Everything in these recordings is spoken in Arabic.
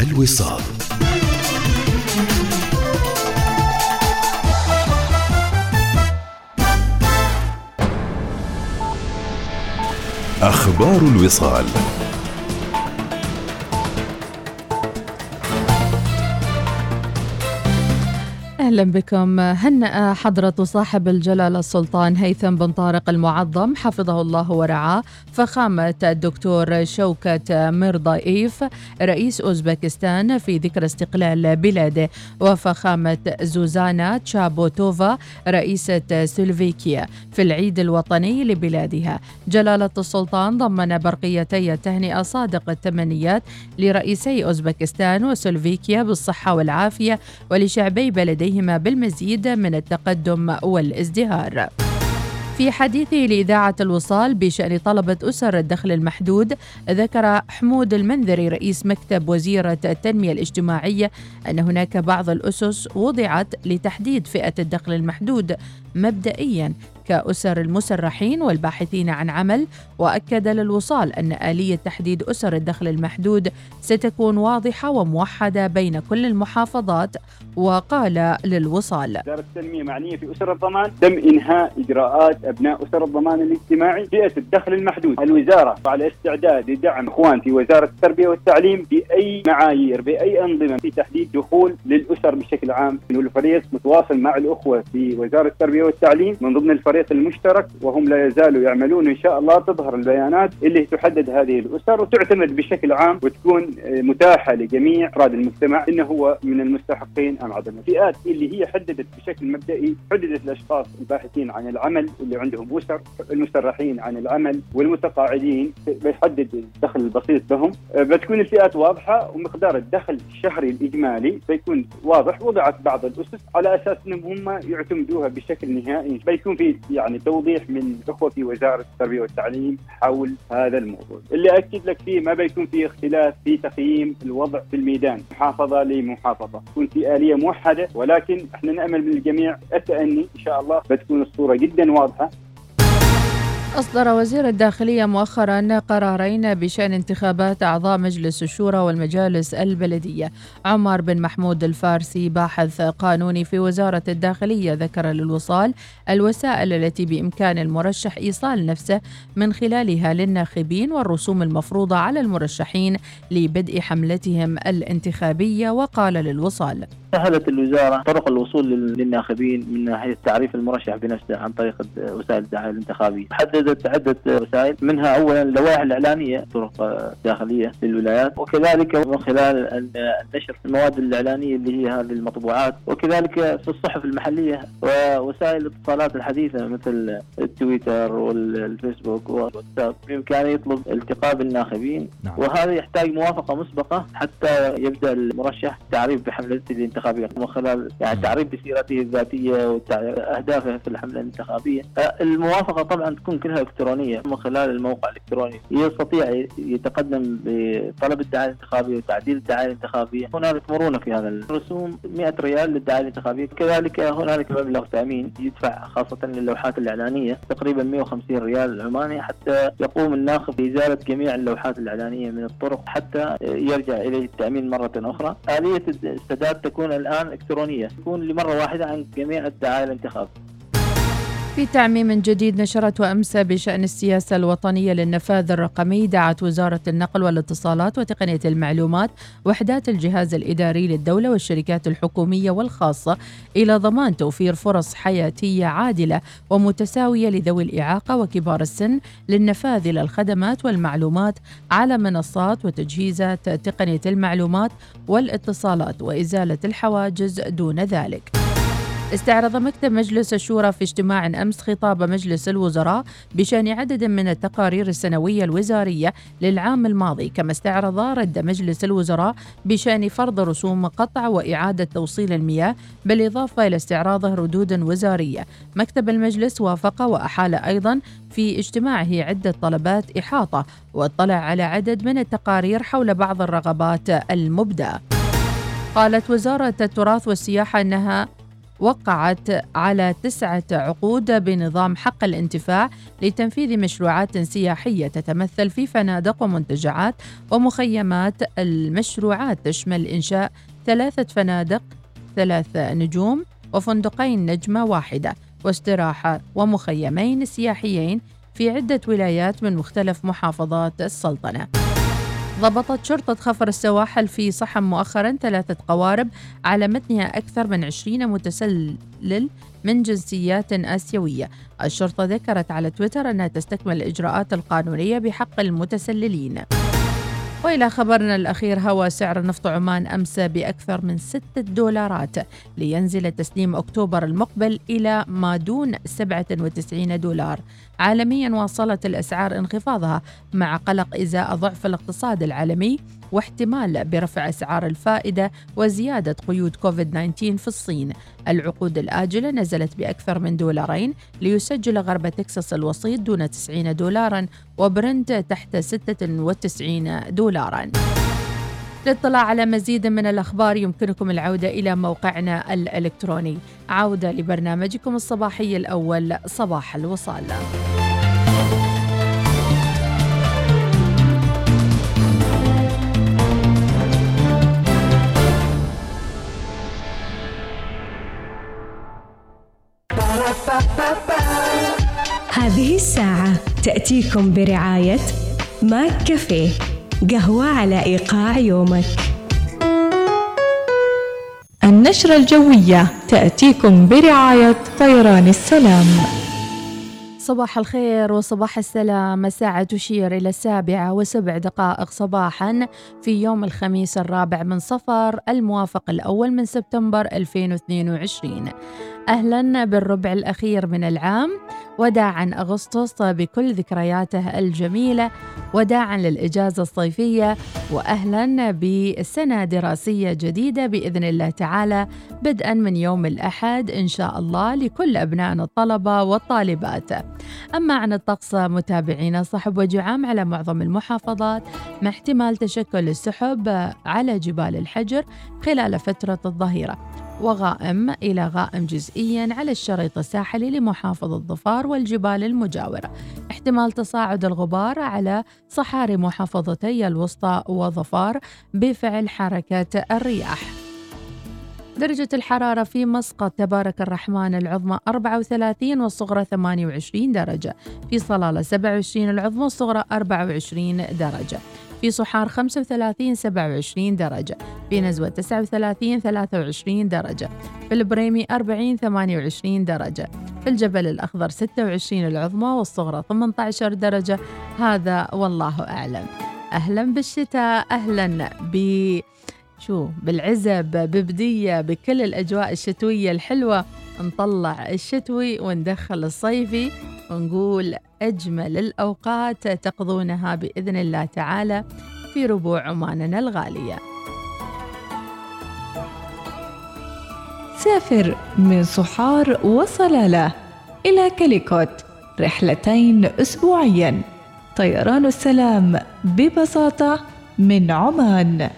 الوصال. أخبار الوصال. أهلا بكم. هنأ حضرة صاحب الجلالة السلطان هيثم بن طارق المعظم حفظه الله ورعاه فخامة الدكتور شوكة ميرضايف رئيس أوزبكستان في ذكرى استقلال بلاده وفخامة زوزانا تشابوتوفا رئيسة سلوفيكيا في العيد الوطني لبلادها. جلالة السلطان ضمن برقيتي التهنئة صادق التمنيات لرئيسي أوزبكستان وسلوفيكيا بالصحة والعافية ولشعبي بلديهما عليهما بالمزيد من التقدم والازدهار. في حديثه لإذاعة الوصال بشأن طلبة أسر الدخل المحدود ذكر حمود المنذري رئيس مكتب وزيرة التنمية الاجتماعية أن هناك بعض الأسس وضعت لتحديد فئة الدخل المحدود مبدئيا كأسر المسرحين والباحثين عن عمل وأكد للوصال أن آلية تحديد أسر الدخل المحدود ستكون واضحة وموحدة بين كل المحافظات وقال للوصال. وزارة التنمية معنية في أسر الضمان تم إنهاء إجراءات أبناء أسر الضمان الاجتماعي فئة الدخل المحدود. الوزارة على استعداد لدعم إخوان في وزارة التربية والتعليم بأي معايير بأي أنظمة في تحديد دخول للأسر بشكل عام. والفريق متواصل مع الأخوة في وزارة التربية والتعليم من ضمن الفريق المشترك وهم لا يزالوا يعملون إن شاء الله تظهر البيانات اللي تحدد هذه الأسر وتعتمد بشكل عام وتكون متاحة لجميع أفراد المجتمع إنه هو من المستحقين أم عدم. الفئات اللي هي حددت بشكل مبدئي حددت الأشخاص الباحثين عن العمل اللي عندهم أسر المسرحين عن العمل والمتقاعدين بيحدد الدخل البسيط لهم. بتكون الفئات واضحة ومقدار الدخل الشهري الإجمالي بيكون واضح وضعت بعض الأسس على أساس أنهم هم يعتمدوها بشكل نهائي. بيكون في يعني توضيح من اخوه في وزارة التربية والتعليم حول هذا الموضوع، اللي أكد لك فيه ما بيكون في اختلاف في تقييم الوضع في الميدان. محافظة لمحافظة، تكون في اليه موحدة ولكن إحنا نأمل من الجميع التأني إن شاء الله بتكون الصورة جدا واضحة. أصدر وزير الداخلية مؤخرا قرارين بشأن انتخابات أعضاء مجلس الشورى والمجالس البلدية. عمر بن محمود الفارسي باحث قانوني في وزارة الداخلية ذكر للوصال الوسائل التي بإمكان المرشح إيصال نفسه من خلالها للناخبين والرسوم المفروضة على المرشحين لبدء حملتهم الانتخابية وقال للوصال. سهلت الوزارة طرق الوصول للناخبين من ناحية تعريف المرشح بنفسه عن طريق وسائل الدعاية الانتخابية. حددت عدة وسائل منها أولا اللوائح الإعلانية طرق داخلية للولايات وكذلك من خلال نشر المواد الإعلانية اللي هي هذه المطبوعات وكذلك في الصحف المحلية ووسائل الاتصالات الحديثة مثل التويتر والفيسبوك والواتساب بإمكانه يطلب التقاء بالناخبين. نعم. وهذا يحتاج موافقة مسبقة حتى يبدأ المرشح تعريف بحملته الانتخابية. من خلال يعني تعريف بسيرته الذاتية وأهدافه في الحملة الانتخابية. الموافقة طبعا تكون كلها إلكترونية من خلال الموقع الإلكتروني. يستطيع يتقدم بطلب الدعاية الانتخابية وتعديل الدعاية الانتخابية. هنالك مرونة في هذا الرسوم 100 ريال للدعاية الانتخابية. كذلك هنالك مبلغ تأمين يدفع خاصة للوحات الإعلانية. تقريبا 150 ريال عماني حتى يقوم الناخب بإزالة جميع اللوحات الإعلانية من الطرق حتى يرجع إليه التأمين مرة أخرى. آلية السداد تكون الآن إلكترونية. تكون لمرة واحدة عن جميع الدعاية الانتخابية في تعميم جديد نشرته أمس بشأن السياسة الوطنية للنفاذ الرقمي دعت وزارة النقل والاتصالات وتقنية المعلومات وحدات الجهاز الإداري للدولة والشركات الحكومية والخاصة إلى ضمان توفير فرص حياتية عادلة ومتساوية لذوي الإعاقة وكبار السن للنفاذ إلى الخدمات والمعلومات على منصات وتجهيزات تقنية المعلومات والاتصالات وإزالة الحواجز دون ذلك. استعرض مكتب مجلس الشورى في اجتماع أمس خطاب مجلس الوزراء بشأن عدد من التقارير السنوية الوزارية للعام الماضي كما استعرض رد مجلس الوزراء بشأن فرض رسوم قطع وإعادة توصيل المياه بالإضافة إلى استعراضه ردود وزارية. مكتب المجلس وافق وأحال أيضا في اجتماعه عدة طلبات إحاطة واطلع على عدد من التقارير حول بعض الرغبات المبدأة. قالت وزارة التراث والسياحة أنها وقعت على تسعة عقود بنظام حق الانتفاع لتنفيذ مشروعات سياحية تتمثل في فنادق ومنتجعات ومخيمات المشروعات تشمل إنشاء ثلاثة فنادق ثلاث نجوم وفندقين نجمة واحدة واستراحة ومخيمين سياحيين في عدة ولايات من مختلف محافظات السلطنة. ضبطت شرطة خفر السواحل في صحم مؤخرا ثلاثة قوارب على متنها أكثر من 20 متسلل من جنسيات آسيوية. الشرطة ذكرت على تويتر أنها تستكمل الإجراءات القانونية بحق المتسللين. وإلى خبرنا الأخير هوى سعر النفط عمان أمس بأكثر من 6 دولارات لينزل تسليم أكتوبر المقبل إلى ما دون 97 دولار. عالميا واصلت الأسعار انخفاضها مع قلق إزاء ضعف الاقتصاد العالمي. واحتمال برفع أسعار الفائدة وزيادة قيود كوفيد 19 في الصين. العقود الآجلة نزلت بأكثر من دولارين ليسجل غرب تكساس الوسيط دون 90 دولارا وبرنت تحت 96 دولارا. للاطلاع على مزيد من الأخبار يمكنكم العودة إلى موقعنا الإلكتروني. عودة لبرنامجكم الصباحي الأول صباح الوصال. هذه الساعة تأتيكم برعاية ماك كافيه قهوة على إيقاع يومك. النشرة الجوية تأتيكم برعاية طيران السلام. صباح الخير وصباح السلام. الساعة تشير إلى السابعة وسبع دقائق صباحا في يوم الخميس الرابع من صفر الموافق الأول من سبتمبر 2022 أهلا بالربع الأخير من العام. وداعا أغسطس بكل ذكرياته الجميلة وداعا للإجازة الصيفية وأهلا بسنة دراسية جديدة بإذن الله تعالى بدءا من يوم الأحد إن شاء الله لكل أبنائنا الطلبة والطالبات. أما عن الطقس متابعينا صحب وجعام على معظم المحافظات مع احتمال تشكل السحب على جبال الحجر خلال فترة الظهيرة. وغائم إلى غائم جزئيا على الشريط الساحلي لمحافظة ظفار والجبال المجاورة. احتمال تصاعد الغبار على صحاري محافظتي الوسطى وظفار بفعل حركة الرياح. درجة الحرارة في مسقط تبارك الرحمن العظمى 34 والصغرى 28 درجة. في صلالة 27 العظمى والصغرى 24 درجة. في صحار 35 27 درجة في نزوة 39 23 درجة في البريمي 40 28 درجة في الجبل الأخضر 26 العظمى والصغرى 18 درجة. هذا والله أعلم. أهلا بالشتاء أهلا ب شو بالعزب ببدية بكل الأجواء الشتوية الحلوة. نطلع الشتوي وندخل الصيفي ونقول أجمل الأوقات تقضونها بإذن الله تعالى في ربوع عماننا الغالية. سافر من صحار وصلالة إلى كاليكوت رحلتين أسبوعيا. طيران السلام ببساطة من عمان.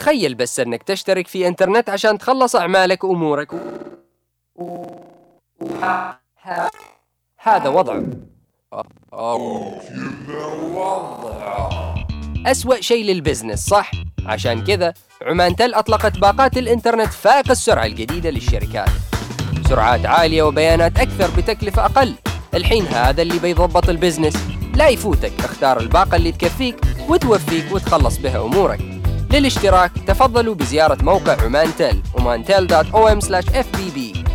تخيل بس أنك تشترك في إنترنت عشان تخلص أعمالك وأمورك. هذا وضعه أسوأ شيء لل business صح؟ عشان كذا عمان تل أطلقت باقات الإنترنت فائق السرعة الجديدة للشركات. سرعات عالية وبيانات أكثر بتكلفة أقل. الحين هذا اللي بيضبط ال business. لا يفوتك اختار الباقة اللي تكفيك وتوفيك وتخلص بها أمورك. للاشتراك تفضلوا بزيارة موقع عمان تل omantel.om/fbb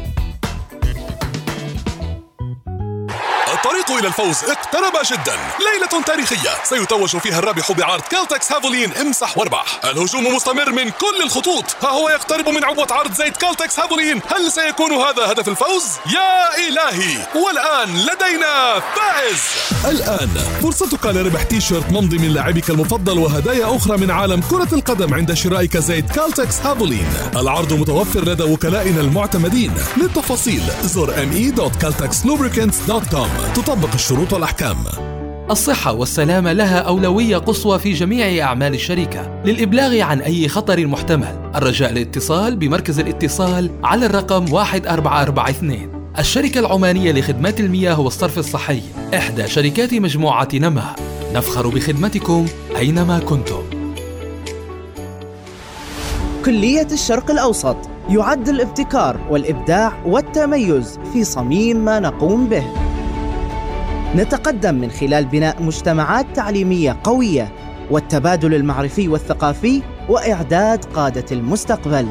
الطريق إلى الفوز اقترب جدا ليلة تاريخية. سيتوج فيها الرابح بعرض Caltex Havoline امسح واربح الهجوم مستمر من كل الخطوط. ها هو يقترب من عبوة عرض زيت Caltex Havoline. هل سيكون هذا هدف الفوز؟ يا إلهي! والآن لدينا فائز! الآن فرصتك لربح تي شيرت ممضي من لاعبك المفضل وهدايا أخرى من عالم كرة القدم عند شرائك زيت Caltex Havoline. العرض متوفر لدى وكلائنا المعتمدين. للتفاصيل زر me.caltexlubricants.com تطبق الشروط والأحكام. الصحة والسلامة لها أولوية قصوى في جميع أعمال الشركة للإبلاغ عن أي خطر محتمل. الرجاء الاتصال بمركز الاتصال على الرقم 1442 الشركة العمانية لخدمات المياه والصرف الصحي. إحدى شركات مجموعة نما نفخر بخدمتكم أينما كنتم. كلية الشرق الأوسط. يعد الابتكار والإبداع والتميز في صميم ما نقوم به. نتقدم من خلال بناء مجتمعات تعليمية قوية والتبادل المعرفي والثقافي وإعداد قادة المستقبل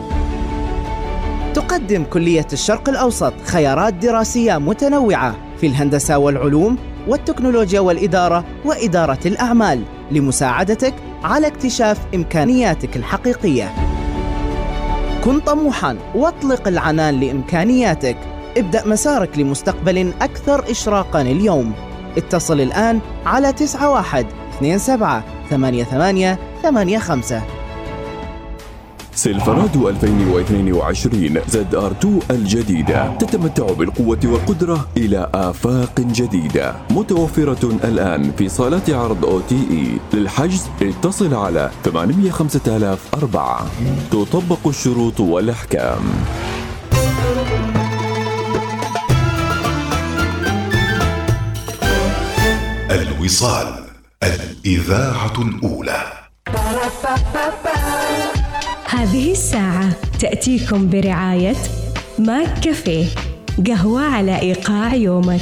تقدم كلية الشرق الأوسط خيارات دراسية متنوعة في الهندسة والعلوم والتكنولوجيا والإدارة وإدارة الأعمال لمساعدتك على اكتشاف إمكانياتك الحقيقية. كن طموحا واطلق العنان لإمكانياتك. ابدأ مسارك لمستقبل أكثر إشراقا اليوم. اتصل الآن على 91 27 88 85 Silverado 2022 ZR2 الجديدة. تتمتع بالقوة والقدرة إلى آفاق جديدة. متوفرة الآن في صالات عرض OTE. للحجز اتصل على 805004 تطبق الشروط والأحكام. الوصال الإذاعة الأولى. هذه الساعة تأتيكم برعاية ماك كافيه قهوة على إيقاع يومك.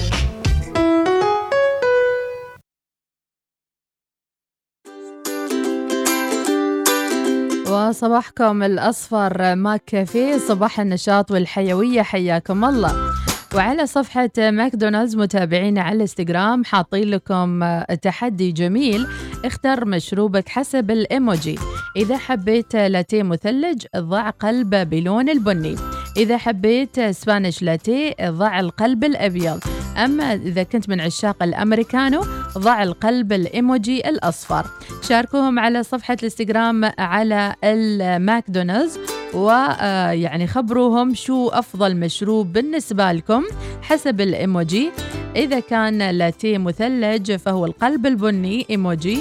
وصباحكم الأصفر McCafé صباح النشاط والحيوية حياكم الله. وعلى صفحة ماكدونالدز متابعينا على الإنستغرام حاطين لكم تحدي جميل. اختر مشروبك حسب الإيموجي. إذا حبيت لاتيه مثلج ضع قلب بلون البني. إذا حبيت Spanish latte ضع القلب الأبيض. أما إذا كنت من عشاق الأمريكانو ضع القلب الإيموجي الأصفر. شاركوهم على صفحة الإنستغرام على الماكدونالدز ويعني خبروهم شو أفضل مشروب بالنسبة لكم حسب الإيموجي. إذا كان لاتيه مثلج فهو القلب البني إيموجي.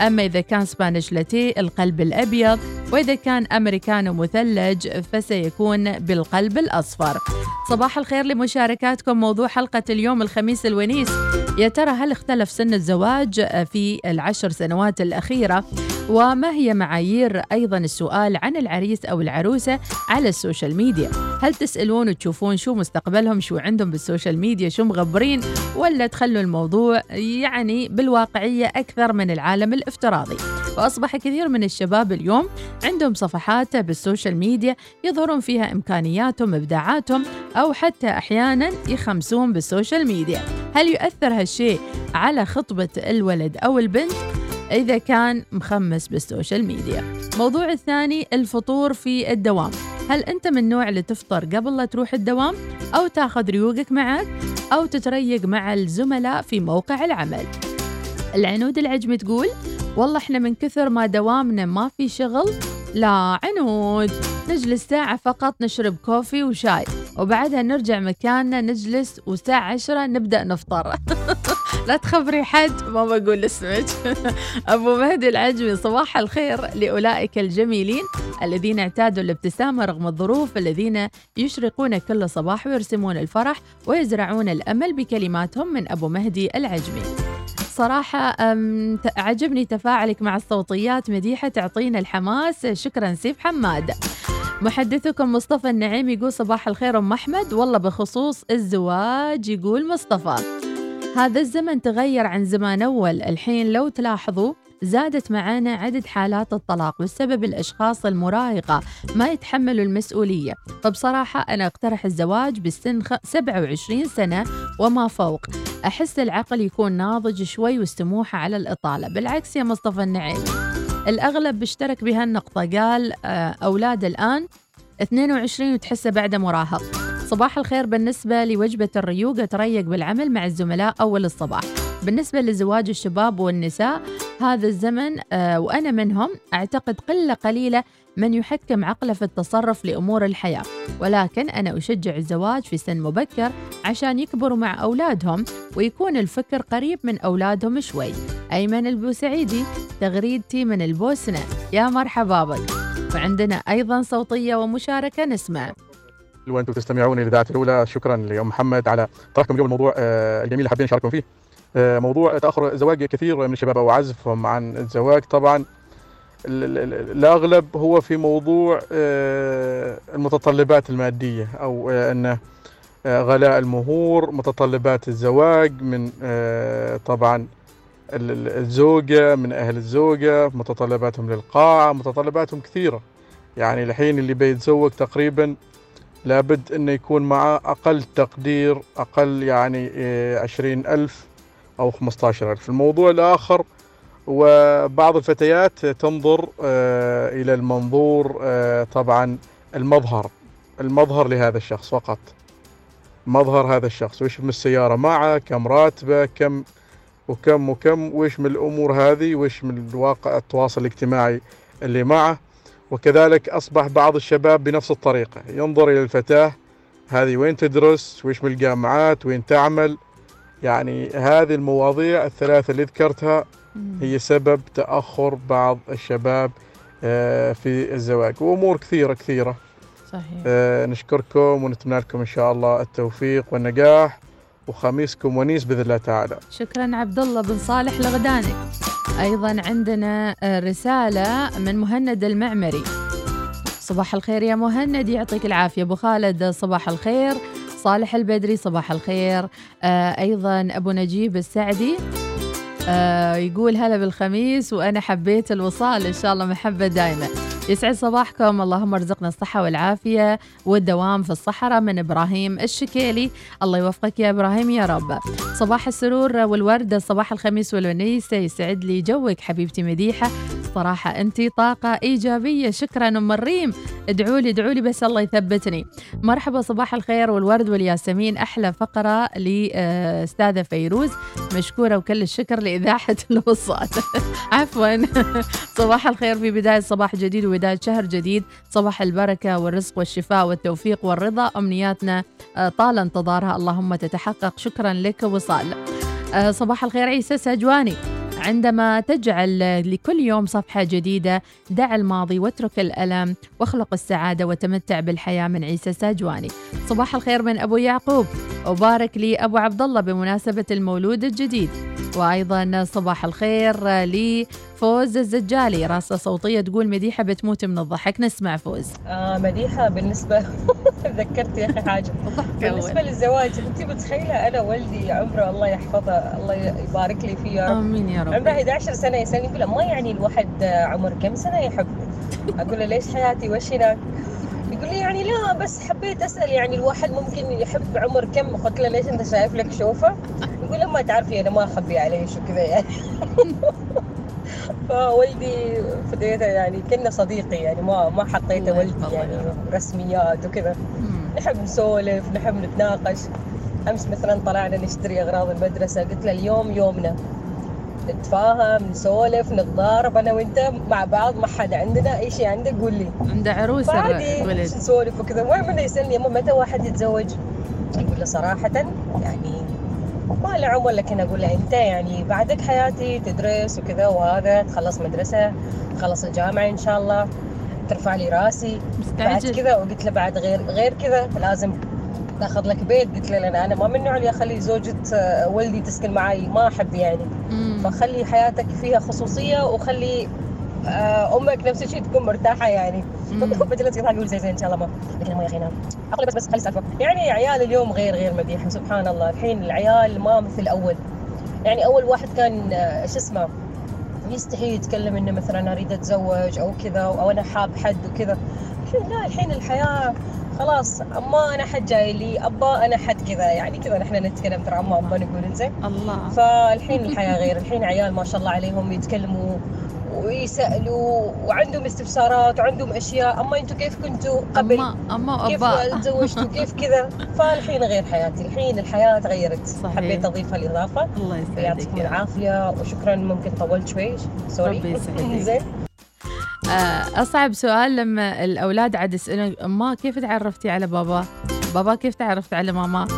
أما إذا كان Spanish latte القلب الأبيض وإذا كان أمريكانو مثلج فسيكون بالقلب الأصفر. صباح الخير لمشاركاتكم موضوع حلقة اليوم الخميس الونيس. يا ترى هل اختلف سن الزواج في العشر سنوات الأخيرة؟ وما هي معايير أيضا السؤال عن العريس أو العروسة على ال social media؟ هل تسألون وتشوفون شو مستقبلهم؟ شو عندهم بال social media؟ شو مغبرين؟ ولا تخلوا الموضوع يعني بالواقعية أكثر من العالم الافتراضي؟ وأصبح كثير من الشباب اليوم عندهم صفحات بال social media يظهرون فيها إمكانياتهم إبداعاتهم أو حتى أحيانا يخمسون بال social media. هل يؤثر هالشيء على خطبة الولد أو البنت؟ إذا كان مخمس بال social media. موضوع الثاني الفطور في الدوام. هل أنت من النوع اللي تفطر قبل لا تروح الدوام؟ أو تاخذ ريوقك معك؟ أو تتريق مع الزملاء في موقع العمل؟ العنود العجمي تقول والله إحنا من كثر ما دوامنا ما في شغل لا عنود. نجلس ساعة فقط نشرب كوفي وشاي وبعدها نرجع مكاننا نجلس والساعة عشرة نبدأ نفطر. لا تخبري حد ما بقول اسمك. أبو مهدي العجمي صباح الخير لأولئك الجميلين الذين اعتادوا الابتسامة رغم الظروف الذين يشرقون كل صباح ويرسمون الفرح ويزرعون الأمل بكلماتهم من أبو مهدي العجمي. صراحة عجبني تفاعلك مع الصوتيات مديحة تعطينا الحماس. شكرا سيف حماد. محدثكم مصطفى النعيم يقول صباح الخير أم أحمد. والله بخصوص الزواج يقول مصطفى. هذا الزمن تغير عن زمان أول. الحين لو تلاحظوا زادت معانا عدد حالات الطلاق والسبب الأشخاص المراهقة ما يتحملوا المسؤولية. فبصراحة أنا أقترح الزواج بالسن 27 سنة وما فوق. أحس العقل يكون ناضج شوي والسموحة على الإطالة. بالعكس يا مصطفى النعيم. الأغلب بيشترك بهالنقطة. قال آه، أولاد الآن 22 وتحسه بعده مراهق. صباح الخير بالنسبة لوجبة الريوق. أتريق بالعمل مع الزملاء أول الصباح. بالنسبة لزواج الشباب والنساء هذا الزمن آه، وأنا منهم أعتقد قلة قليلة من يحكم عقله في التصرف لأمور الحياة. ولكن أنا أشجع الزواج في سن مبكر عشان يكبروا مع أولادهم ويكون الفكر قريب من أولادهم شوي. أيمن البوسعيدي تغريدتي من البوسنة. يا مرحبا بك. وعندنا أيضا صوتية ومشاركة نسمع. وأنتم تستمعون للاذاعه الأولى. شكرا لأم محمد على طرحكم اليوم الموضوع آه، الجميل اللي حابين نشارككم فيه. آه، موضوع تأخر زواج كثير من الشباب أو عزفهم عن الزواج طبعا. ال- ال- ال- الأغلب هو في موضوع آه، المتطلبات المادية أو انه غلاء المهور متطلبات الزواج من طبعا ال- ال- الزوجة من أهل الزوجة متطلباتهم للقاعة متطلباتهم كثيرة. يعني الحين اللي بيتزوج تقريبا لابد انه يكون معه أقل تقدير أقل يعني إيه، عشرين ألف أو خمسطاشر ألف. الموضوع الآخر وبعض الفتيات تنظر آه، إلى المنظور آه، طبعا المظهر المظهر لهذا الشخص فقط. مظهر هذا الشخص وش من السيارة معه كم راتبه كم وكم وكم وش من الأمور هذه وش من الواقع التواصل الاجتماعي اللي معه. وكذلك أصبح بعض الشباب بنفس الطريقة. ينظر إلى الفتاة هذه وين تدرس؟ وش من الجامعات؟ وين تعمل؟ يعني هذه المواضيع الثلاثة اللي ذكرتها هي سبب تأخر بعض الشباب آه، في الزواج. وأمور كثيرة كثيرة. صحيح. آه، نشكركم ونتمنى لكم إن شاء الله التوفيق والنجاح وخميسكم ونيس بإذن الله تعالى. شكرا عبد الله بن صالح الغداني أيضا عندنا آه، رسالة من مهند المعمري. صباح الخير يا مهند يعطيك العافية. أبو خالد صباح الخير. صالح البدري صباح الخير. آه، أيضا أبو نجيب السعدي آه، يقول هلا بالخميس وأنا حبيت الوصال إن شاء الله محبة دائما يسعد صباحكم. اللهم ارزقنا الصحة والعافية والدوام في الصحراء من إبراهيم الشكيلي. الله يوفقك يا إبراهيم يا رب. صباح السرور والورد صباح الخميس والونيس يسعد لي جوك حبيبتي مديحة. صراحة أنت طاقة إيجابية. شكرا أم الريم. ادعوا لي ادعوا لي بس الله يثبتني. مرحبا صباح الخير والورد والياسمين. أحلى فقرة لأستاذة فيروز. مشكورة وكل الشكر لإذاعة الوصال. عفوا. صباح الخير في بداية صباح جديد وبداية شهر جديد. صباح البركة والرزق والشفاء والتوفيق والرضا. أمنياتنا آه، طال انتظارها. اللهم تتحقق. شكرا لك وصال. آه، صباح الخير عيسى سجواني. عندما تجعل لكل يوم صفحة جديدة دع الماضي واترك الألم واخلق السعادة وتمتع بالحياة من عيسى ساجواني. صباح الخير من أبو يعقوب. وبارك لي أبو عبد الله بمناسبة المولود الجديد. وأيضا صباح الخير لفوز الزجالي. راسة صوتية تقول مديحة بتموت من الضحك. نسمع فوز. آه مديحة بالنسبة تذكرت يا أخي حاجة. بالنسبة للزواج أنت متخيلة أنا والدي عمره الله يحفظه الله يبارك لي فيه يا رب. آمين يا رب. عمره 11 سنة يسألني يقول ما يعني الواحد عمر كم سنة يحب؟ أقول له ليش حياتي وش هناك؟ يقول لي يعني لا بس حبيت أسأل يعني الواحد ممكن يحب عمر كم؟ قلت له ليش أنت شايف لك شوفة؟ يقول ما تعرفي أنا ما أخبي عليش وكذا يعني. فوالدي فديته يعني كنا صديقي يعني ما ما حطيته والدي يعني رسميات وكذا. نحب نسولف نحب نتناقش. أمس مثلا طلعنا نشتري أغراض المدرسة قلت له اليوم يومنا. نتفاهم نسولف نتضارب أنا وأنت مع بعض ما حد عندنا أي شيء عندك؟ قول لي. عنده عروس فعادي الولد نسولف وكذا. المهم يسألني يما متى واحد يتزوج؟ أقول له صراحة يعني ما له عمر لكن أقول له أنت يعني بعدك حياتي تدرس وكذا وهذا تخلص مدرسة تخلص الجامعة إن شاء الله ترفع لي رأسي. بعد مستعجل. كذا وقلت له بعد غير غير كذا لازم تاخذ لك بيت؟ قلت له لأن أنا ما من النوع اللي أخلي زوجة آه، ولدي تسكن معي ما أحب يعني. فخلي حياتك فيها خصوصية وخلي آه، أمك نفس الشيء تكون مرتاحة يعني. فجلس يضحك يقول زي زين إن شاء الله ما. لكن ما يا أخي نام أقول بس بس خلي السالفه يعني عيال اليوم غير غير مديحه سبحان الله. الحين العيال ما مثل أول. يعني أول واحد كان آه، شو اسمه يستحي يتكلم إنه مثلا أريد أتزوج أو كذا أو أنا حاب حد وكذا. الحين لا الحين الحياة خلاص أما أنا حد جاي لي أبا أنا حد كذا يعني كذا نحن نتكلم ترى أما أبا نقول إنزين. الله. فالحين الحياة غير الحين عيال ما شاء الله عليهم يتكلموا ويسألوا وعندهم استفسارات وعندهم أشياء أما أنتم كيف كنتوا قبل؟ اما أما كيف ابا تزوجتوا؟ كيف كذا؟ فالحين غير حياتي الحين الحياة تغيرت. صحيح. حبيت أضيف هالاضافه الله يسعدك يعطيكم. العافية وشكرا ممكن طولت شوي. سوري ربي يسعدك. زين أصعب سؤال لما الأولاد عاد يسألون ما كيف تعرفتي على بابا؟ بابا كيف تعرفت على ماما؟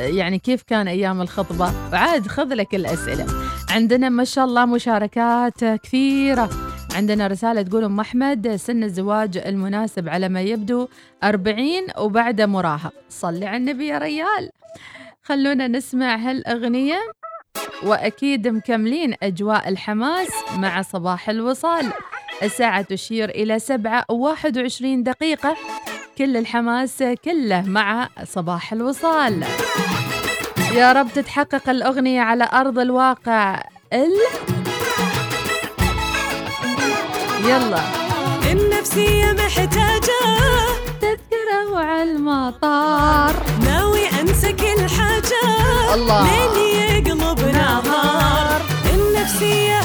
آه، يعني كيف كان أيام الخطبة؟ عاد خذ لك الأسئلة. عندنا ما شاء الله مشاركات كثيرة. عندنا رسالة تقول أم أحمد سن الزواج المناسب على ما يبدو أربعين وبعد مراهق. صلي على النبي يا ريال. خلونا نسمع هالأغنية. وأكيد مكملين أجواء الحماس مع صباح الوصال. الساعة تشير إلى سبعة وواحد وعشرين دقيقة. كل الحماس كله مع صباح الوصال. يا رب تتحقق الأغنية على أرض الواقع. ال يلا. النفسية محتاجة تذكرة وعلى المطار. ناوي أنسى كل حاجة الله. ليل يقلب نهار. النفسية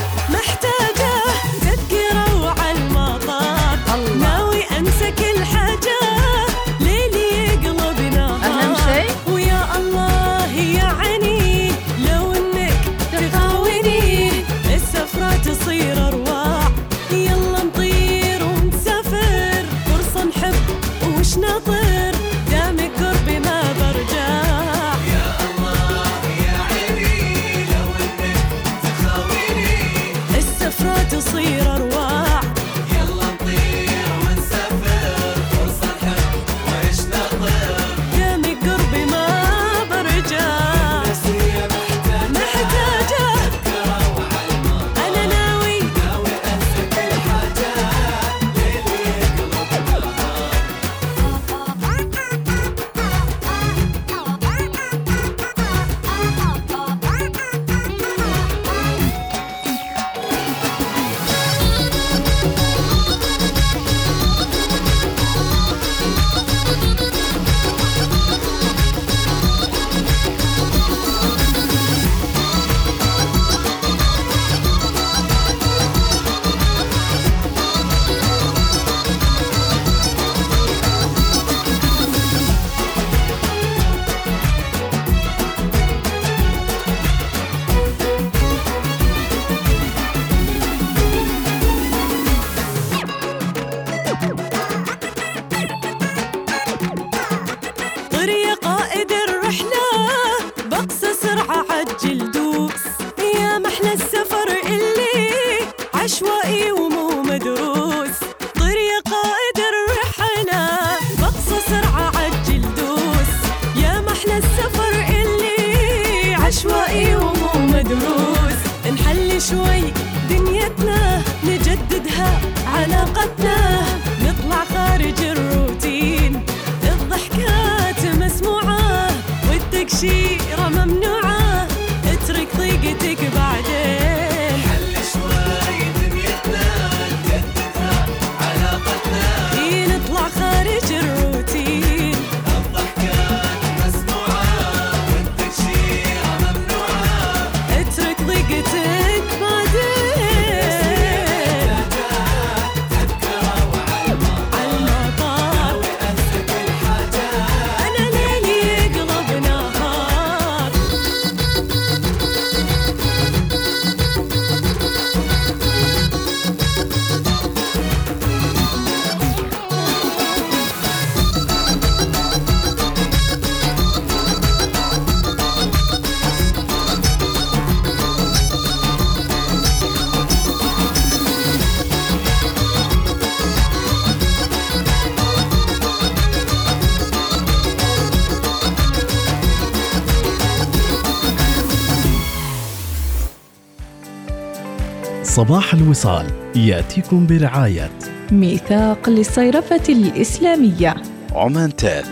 صباح الوصال يأتيكم برعاية. ميثاق للصيرفة الإسلامية. عمان تال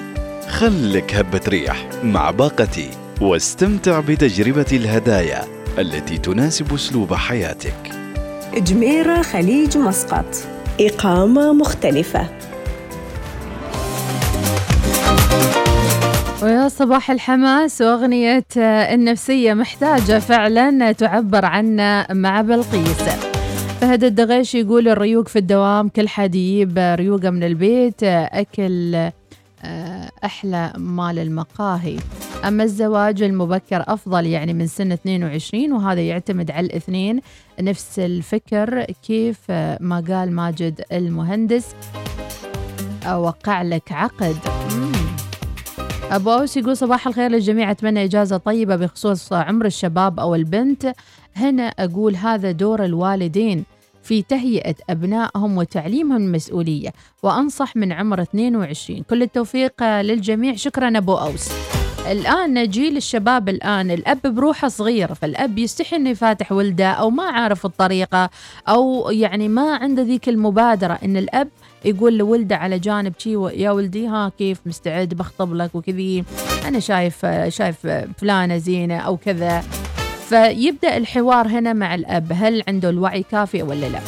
خلك هبة ريح مع باقتي واستمتع بتجربة الهدايا التي تناسب أسلوب حياتك. جميرة خليج مسقط. إقامة مختلفة. صباح الحماس. وأغنية النفسية محتاجة فعلا تعبر عنا مع بلقيس. فهد الدغيش يقول الريوق في الدوام كل حد يجيب ريوقه من البيت أكل آه، أحلى مال المقاهي. أما الزواج المبكر أفضل يعني من سن 22 وهذا يعتمد على الاثنين. نفس الفكر كيف ما قال ماجد المهندس. أوقع لك عقد. مم. أبو أوس يقول صباح الخير للجميع أتمنى إجازة طيبة بخصوص عمر الشباب أو البنت. هنا أقول هذا دور الوالدين في تهيئة أبنائهم وتعليمهم المسؤولية وأنصح من عمر 22 كل التوفيق للجميع. شكرا أبو أوس. الآن جيل الشباب الآن الأب بروحه صغير فالأب يستحي إنه يفاتح ولده أو ما عارف الطريقة أو يعني ما عنده ذيك المبادرة إن الأب يقول لولده على جانب شي يا ولدي ها كيف مستعد؟ بخطب لك وكذي. أنا شايف شايف فلانة زينة أو كذا. فيبدأ الحوار هنا مع الأب هل عنده الوعي كافي ولا لا.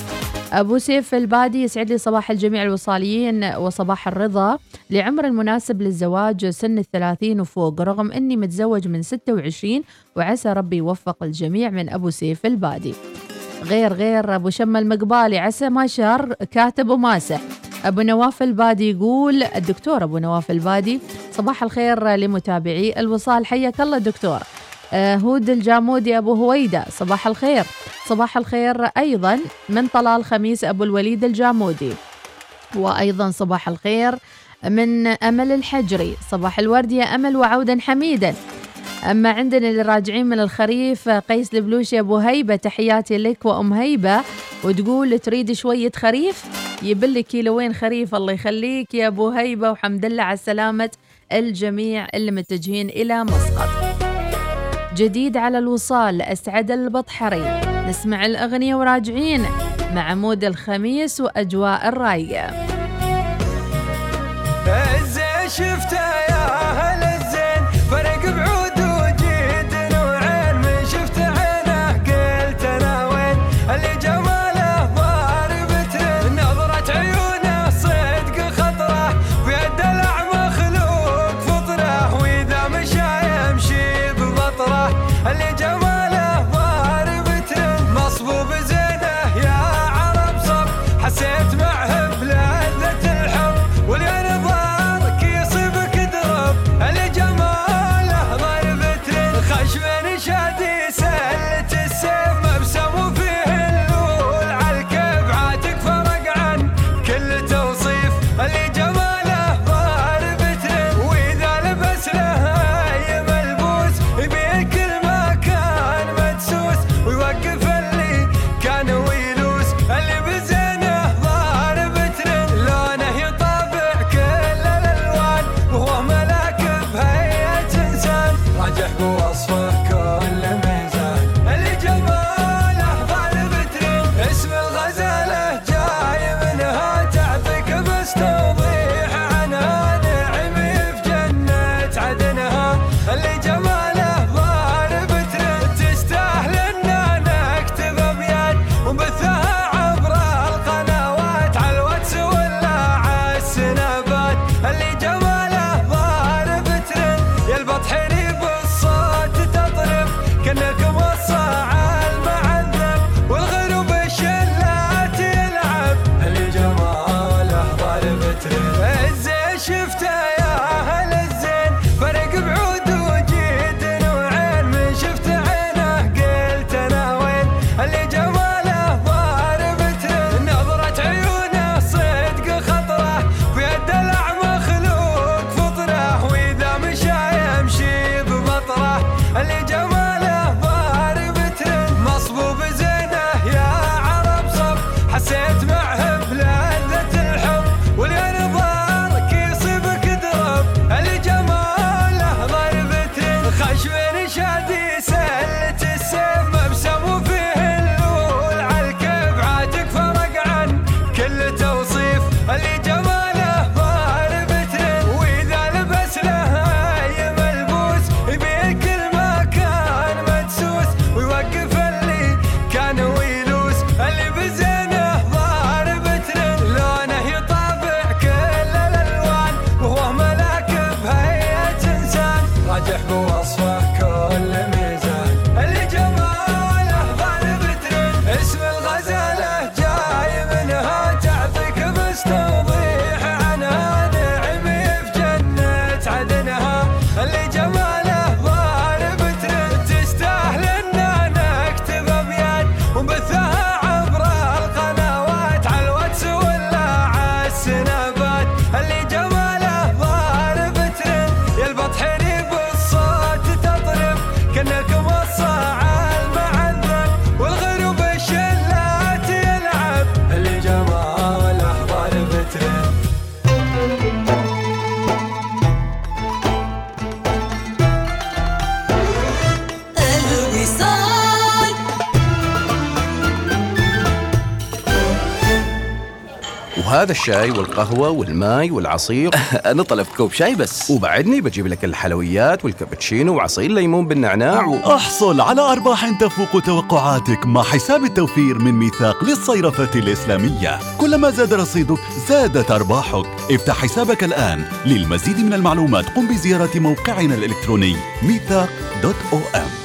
أبو سيف البادي يسعد لي صباح الجميع الوصاليين وصباح الرضا. لعمر المناسب للزواج سن الثلاثين وفوق رغم أني متزوج من 26 وعسى ربي يوفق الجميع من أبو سيف البادي. غير غير أبو شم المقبالي عسى ما شر كاتب وماسح أبو نواف البادي يقول الدكتور أبو نواف البادي صباح الخير لمتابعي الوصال. حياك الله دكتور. آه، هود الجامودي أبو هويدة صباح الخير. صباح الخير أيضا من طلال خميس أبو الوليد الجامودي. وأيضا صباح الخير من أمل الحجري. صباح الورد يا أمل وعودا حميدا. أما عندنا اللي راجعين من الخريف قيس البلوشي أبو هيبة تحياتي لك وأم هيبة. وتقول تريد شوية خريف؟ يبلي كيلوين خريف الله يخليك يا أبو هيبة. وحمد لله على سلامة الجميع اللي متجهين إلى مسقط جديد على الوصال أسعد البطحري. نسمع الأغنية وراجعين مع مود الخميس وأجواء الرايقة الزين الشاي والقهوة والماي والعصير. أنا طلبت كوب شاي بس. وبعدني بجيب لك الحلويات والكابتشينو وعصير ليمون بالنعناع و... أحصل على أرباح تفوق توقعاتك مع حساب التوفير من ميثاق للصيرفة الإسلامية. كلما زاد رصيدك زادت أرباحك. افتح حسابك الآن. للمزيد من المعلومات قم بزيارة موقعنا الإلكتروني ميثاق dot om.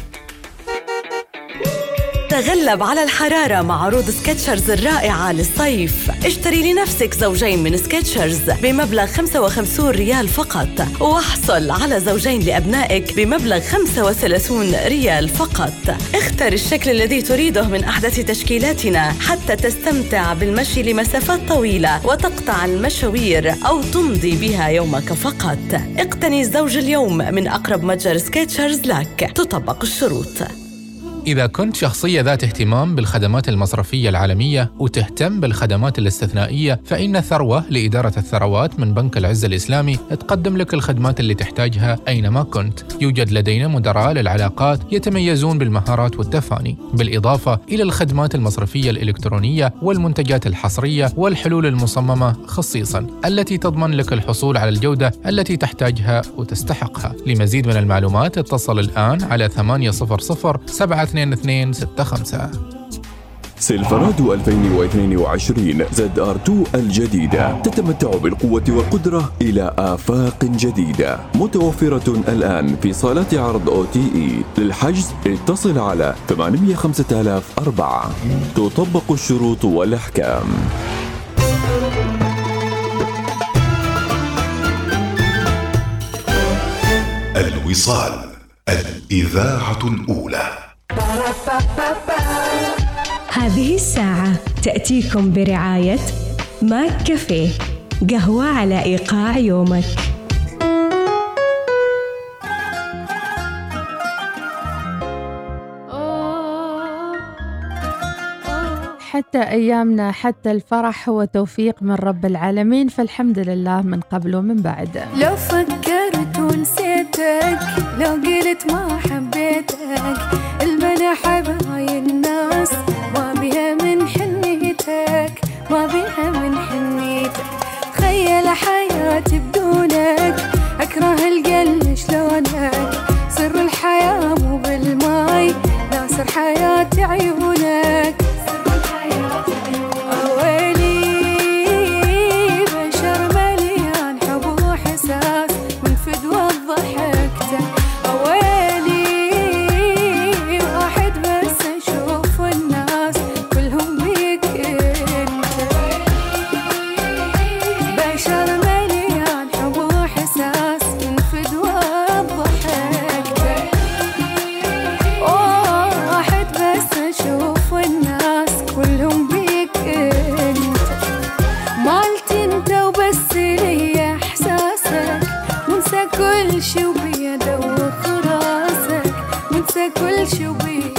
تغلب على الحرارة مع عروض Skechers الرائعة للصيف. اشتري لنفسك زوجين من Skechers بمبلغ 55 ريال فقط واحصل على زوجين لأبنائك بمبلغ 35 ريال فقط. اختر الشكل الذي تريده من أحدث تشكيلاتنا حتى تستمتع بالمشي لمسافات طويلة وتقطع المشاوير أو تمضي بها يومك فقط. اقتني الزوج اليوم من أقرب متجر سكتشرز لك. تطبق الشروط. إذا كنت شخصية ذات اهتمام بالخدمات المصرفية العالمية وتهتم بالخدمات الاستثنائية فإن ثروة لإدارة الثروات من بنك العز الإسلامي تقدم لك الخدمات اللي تحتاجها أينما كنت. يوجد لدينا مدراء للعلاقات يتميزون بالمهارات والتفاني بالإضافة إلى الخدمات المصرفية الإلكترونية والمنتجات الحصرية والحلول المصممة خصيصا التي تضمن لك الحصول على الجودة التي تحتاجها وتستحقها. لمزيد من المعلومات اتصل الآن على 800 72265 Silverado 2022 ZR 2 الجديدة. تتمتع بالقوة والقدرة إلى آفاق جديدة. متوفرة الآن في صالات عرض OTE. للحجز اتصل على 800 5004 تطبق الشروط والأحكام. الوصال الإذاعة الأولى. هذه الساعة تأتيكم برعاية ماك كافيه قهوة على إيقاع يومك. حتى أيامنا حتى الفرح هو توفيق من رب العالمين فالحمد لله من قبل ومن بعد. لو فكرت ونسيتك لو قلت ما حبيتك حب هاي الناس. ما بيها من حنيتك ما بيها من حنيتك. تخيل حياتي بدونك أكره القل شلونك. سر الحياة مو بالماي ناصر حياتي عيونك. كل شي وبيده وخراسك وانسى كل شي وبيده.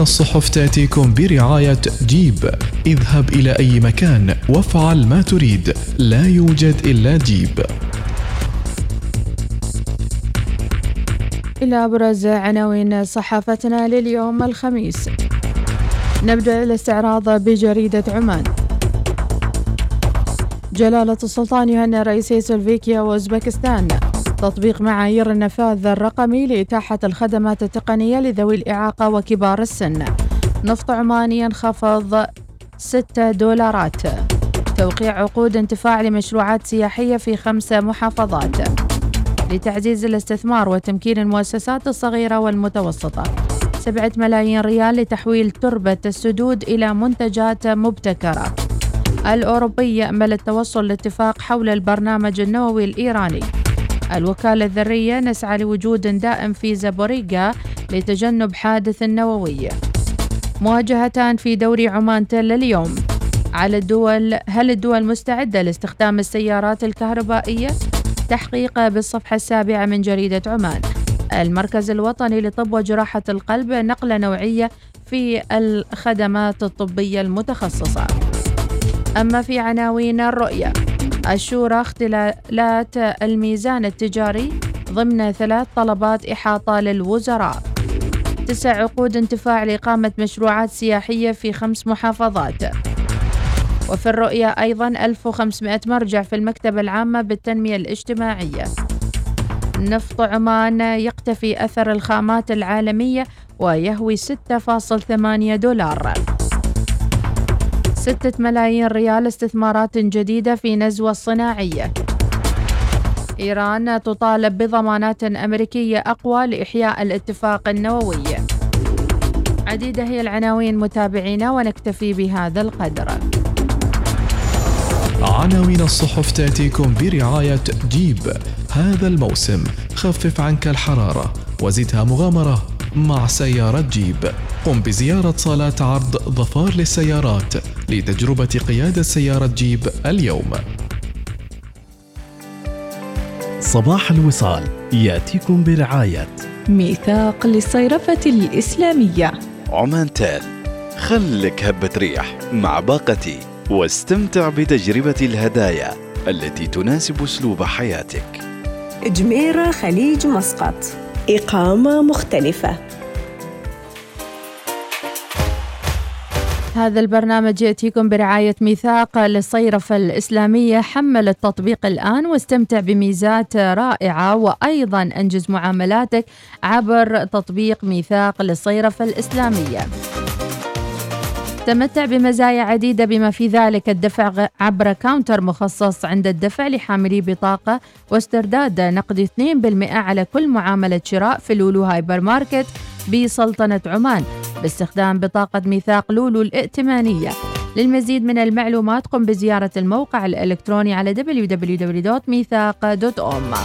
الصحف تأتيكم برعاية جيب. اذهب إلى أي مكان وافعل ما تريد. لا يوجد إلا جيب. إلى أبرز عناوين صحافتنا لليوم الخميس. نبدأ الاستعراض بجريدة عمان. جلالة السلطان يهنئ رئيسي سلوفيكيا وأوزبكستان. تطبيق معايير النفاذ الرقمي لإتاحة الخدمات التقنية لذوي الإعاقة وكبار السن. نفط عماني ينخفض 6 دولارات. توقيع عقود انتفاع لمشروعات سياحية في خمس محافظات. لتعزيز الاستثمار وتمكين المؤسسات الصغيرة والمتوسطة. سبعة ملايين ريال لتحويل تربة السدود إلى منتجات مبتكرة. الأوروبي يأمل التوصل لاتفاق حول البرنامج النووي الإيراني. الوكالة الذرية نسعى لوجود دائم في زابوريغا لتجنب حادث نووي. مواجهتان في دوري عمان تل اليوم. على الدول هل الدول مستعدة لاستخدام السيارات الكهربائية؟ تحقيق بالصفحة السابعة من جريدة عمان. المركز الوطني لطب وجراحة القلب نقلة نوعية في الخدمات الطبية المتخصصة. أما في عناوين الرؤية. الشورى اختلالات الميزان التجاري ضمن ثلاث طلبات إحاطة للوزراء. تسع عقود انتفاع لإقامة مشروعات سياحية في خمس محافظات. وفي الرؤية أيضا 1500 مرجع في المكتبة العامة بالتنمية الاجتماعية. نفط عمان يقتفي أثر الخامات العالمية ويهوي 6.8 دولار. ستة ملايين ريال استثمارات جديدة في نزوة الصناعية إيران تطالب بضمانات أمريكية أقوى لإحياء الاتفاق النووي. عديدة هي العناوين متابعينا ونكتفي بهذا القدر. عناوين الصحف تأتيكم برعاية جيب. هذا الموسم خفف عنك الحرارة وزدها مغامرة. مع سيارة جيب. قم بزيارة صالات عرض ظفار للسيارات لتجربة قيادة سيارة جيب اليوم. صباح الوصال يأتيكم برعاية. ميثاق للصيرفة الإسلامية. عمان تال خلك هبة ريح مع باقتي واستمتع بتجربة الهدايا التي تناسب أسلوب حياتك. جميرة خليج مسقط. إقامة مختلفة. هذا البرنامج يأتيكم برعاية ميثاق للصيرفة الإسلامية. حمل التطبيق الآن واستمتع بميزات رائعة وأيضا أنجز معاملاتك عبر تطبيق ميثاق للصيرفة الإسلامية. تمتع بمزايا عديدة بما في ذلك الدفع عبر counter مخصص عند الدفع لحاملي بطاقة واسترداد نقد 2% على كل معاملة شراء في Lulu Hypermarket بسلطنة عمان باستخدام بطاقة ميثاق لولو الائتمانية. للمزيد من المعلومات قم بزيارة الموقع الإلكتروني على www.ميثاق.com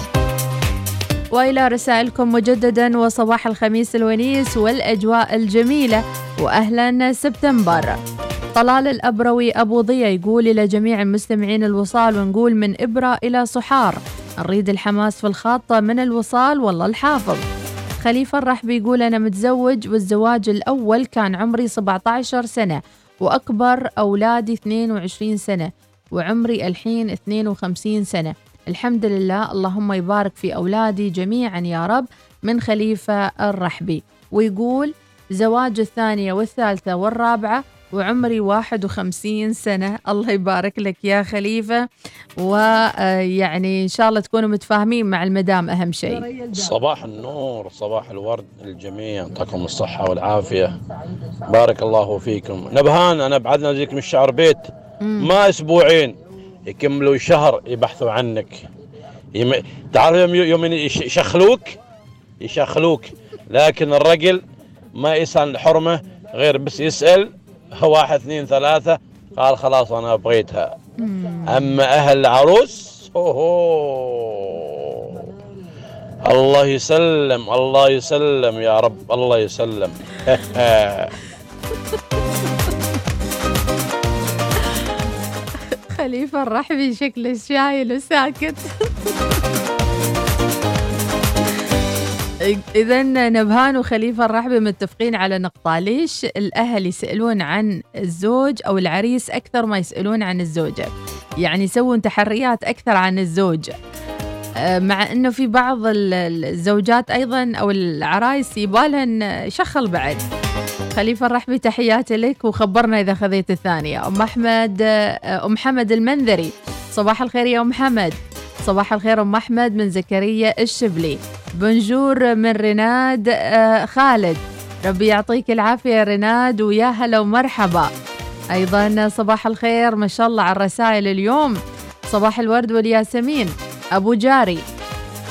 وإلى رسائلكم مجددا وصباح الخميس الونيس والأجواء الجميلة. وأهلا سبتمبر. طلال الأبروي أبو ضيا يقول إلى جميع المستمعين الوصال ونقول من إبرة إلى صحار. نريد الحماس في الخاطة من الوصال والله الحافظ. خليفة الرحبي يقول أنا متزوج والزواج الأول كان عمري 17 سنة وأكبر أولادي 22 سنة وعمري الحين 52 سنة. الحمد لله اللهم يبارك في أولادي جميعا يا رب من خليفة الرحبي ويقول زواج الثانية والثالثة والرابعة وعمري 51 سنة. الله يبارك لك يا خليفة. ويعني إن شاء الله تكونوا متفاهمين مع المدام أهم شيء. صباح النور صباح الورد للجميع. يعطيكم الصحة والعافية. بارك الله فيكم. نبهان أنا بعدنا زيك من الشعر بيت ما أسبوعين يكملوا شهر يبحثوا عنك. يم... تعرف يوم يوم يش- يشخلوك؟ يشخلوك. لكن الرجل ما يسأل الحرمة غير بس يسأل واحد اثنين ثلاثة. قال خلاص أنا بغيتها. أما أهل العروس أوه الله يسلم الله يسلم يا رب الله يسلم. خليفة الرحبي شكله شايل وساكت. إذا نبهان وخليفة الرحبي متفقين على نقطة. ليش الأهل يسألون عن الزوج أو العريس أكثر ما يسألون عن الزوجة؟ يعني يسوون تحريات أكثر عن الزوج. آه، مع إنه في بعض ال- الزوجات أيضا أو العرايس يبالهن شخل بعد. خليفة الرحبي تحياتي لك وخبرنا إذا خذيت الثانية. أم أحمد آه، أم حمد المنذري. صباح الخير يا أم حمد. صباح الخير أم أحمد من زكريا الشبلي. بنجور من رناد آه، خالد. ربي يعطيك العافية يا رناد ويا هلا ومرحبا. أيضا صباح الخير ما شاء الله على الرسائل اليوم. صباح الورد والياسمين. أبو جاري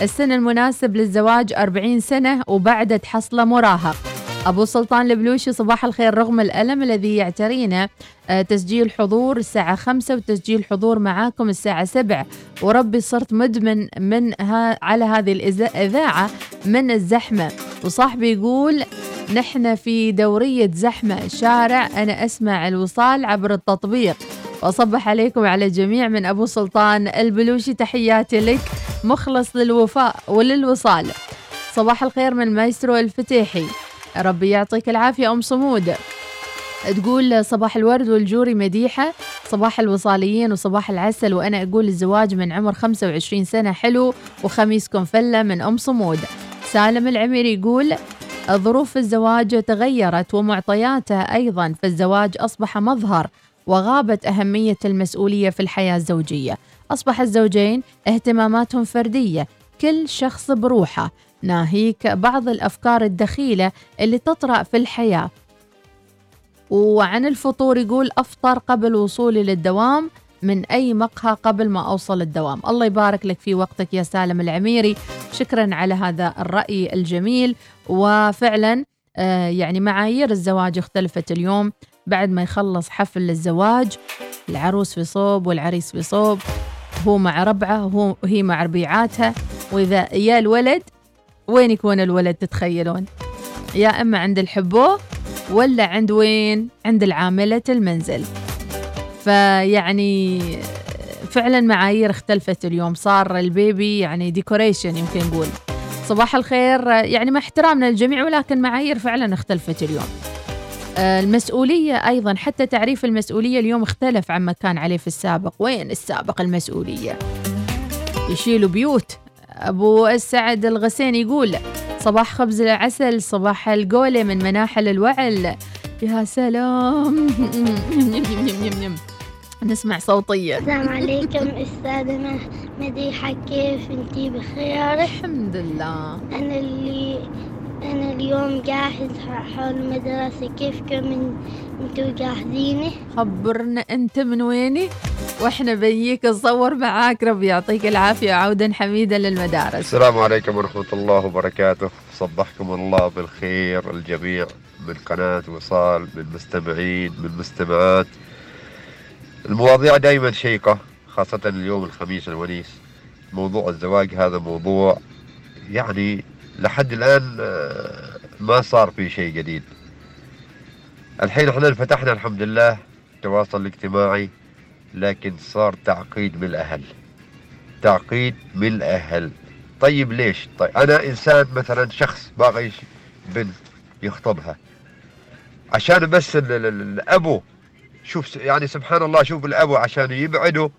السن المناسب للزواج 40 سنة وبعد تحصله مراهق. أبو سلطان البلوشي صباح الخير رغم الألم الذي يعترينا آه، تسجيل حضور الساعة خمسة وتسجيل حضور معاكم الساعة سبع وربي صرت مدمن من ها على هذه الإذا- الإذاعة من الزحمة. وصاحبي يقول نحن في دورية زحمة شارع أنا أسمع الوصال عبر التطبيق. وأصبح عليكم على الجميع من أبو سلطان البلوشي تحياتي لك مخلص للوفاء وللوصال. صباح الخير من مايسترو الفتيحي. ربي يعطيك العافية أم صمود. تقول صباح الورد والجوري مديحة صباح الوصاليين وصباح العسل وأنا أقول الزواج من عمر 25 سنة حلو وخميسكم فلة من أم صمود. سالم العميري يقول ظروف الزواج تغيرت ومعطياته أيضا فالزواج أصبح مظهر وغابت أهمية المسؤولية في الحياة الزوجية. أصبح الزوجين اهتماماتهم فردية كل شخص بروحه. ناهيك بعض الأفكار الدخيلة اللي تطرأ في الحياة. وعن الفطور يقول أفطر قبل وصولي للدوام من أي مقهى قبل ما أوصل الدوام. الله يبارك لك في وقتك يا سالم العميري. شكرا على هذا الرأي الجميل. وفعلا آه، يعني معايير الزواج اختلفت اليوم. بعد ما يخلص حفل الزواج العروس في صوب والعريس في صوب هو مع ربعه وهي مع ربيعاتها. وإذا يا الولد وين يكون الولد تتخيلون؟ يا إما عند الحبوه ولا عند وين؟ عند العاملة المنزل. فيعني فعلا معايير اختلفت اليوم. صار ال baby يعني decoration يمكن نقول. صباح الخير. يعني مع احترامنا للجميع ولكن معايير فعلا اختلفت اليوم. آه، المسؤولية أيضا حتى تعريف المسؤولية اليوم اختلف عما كان عليه في السابق. وين السابق المسؤولية؟ يشيلوا بيوت. أبو السعد الغسين يقول صباح خبز العسل صباح القولة من مناحل الوعل. يا سلام. نسمع صوتية السلام عليكم أستاذة مديحة كيف أنتي بخير؟ الحمد لله. أنا اللي أنا اليوم جاهز حول المدرسة كيفكم أنتوا جاهزين؟ خبرنا أنت من ويني؟ وإحنا بيك نصور معاك ربي يعطيك العافية عودا حميدا للمدارس. السلام عليكم ورحمة الله وبركاته. صبحكم الله بالخير الجميع من قناة وصال من مستمعين من مستمعات. المواضيع دائما شيقة خاصة اليوم الخميس الونيس. موضوع الزواج هذا موضوع يعني لحد الآن آه، ما صار في شيء جديد. الحين إحنا انفتحنا الحمد لله التواصل الاجتماعي لكن صار تعقيد من الأهل. تعقيد من الأهل. طيب ليش؟ طيب أنا إنسان مثلا شخص باغي بنت يخطبها. عشان بس ال- ال- ال- الأبو شوف يعني سبحان الله شوف الأبو عشان يبعده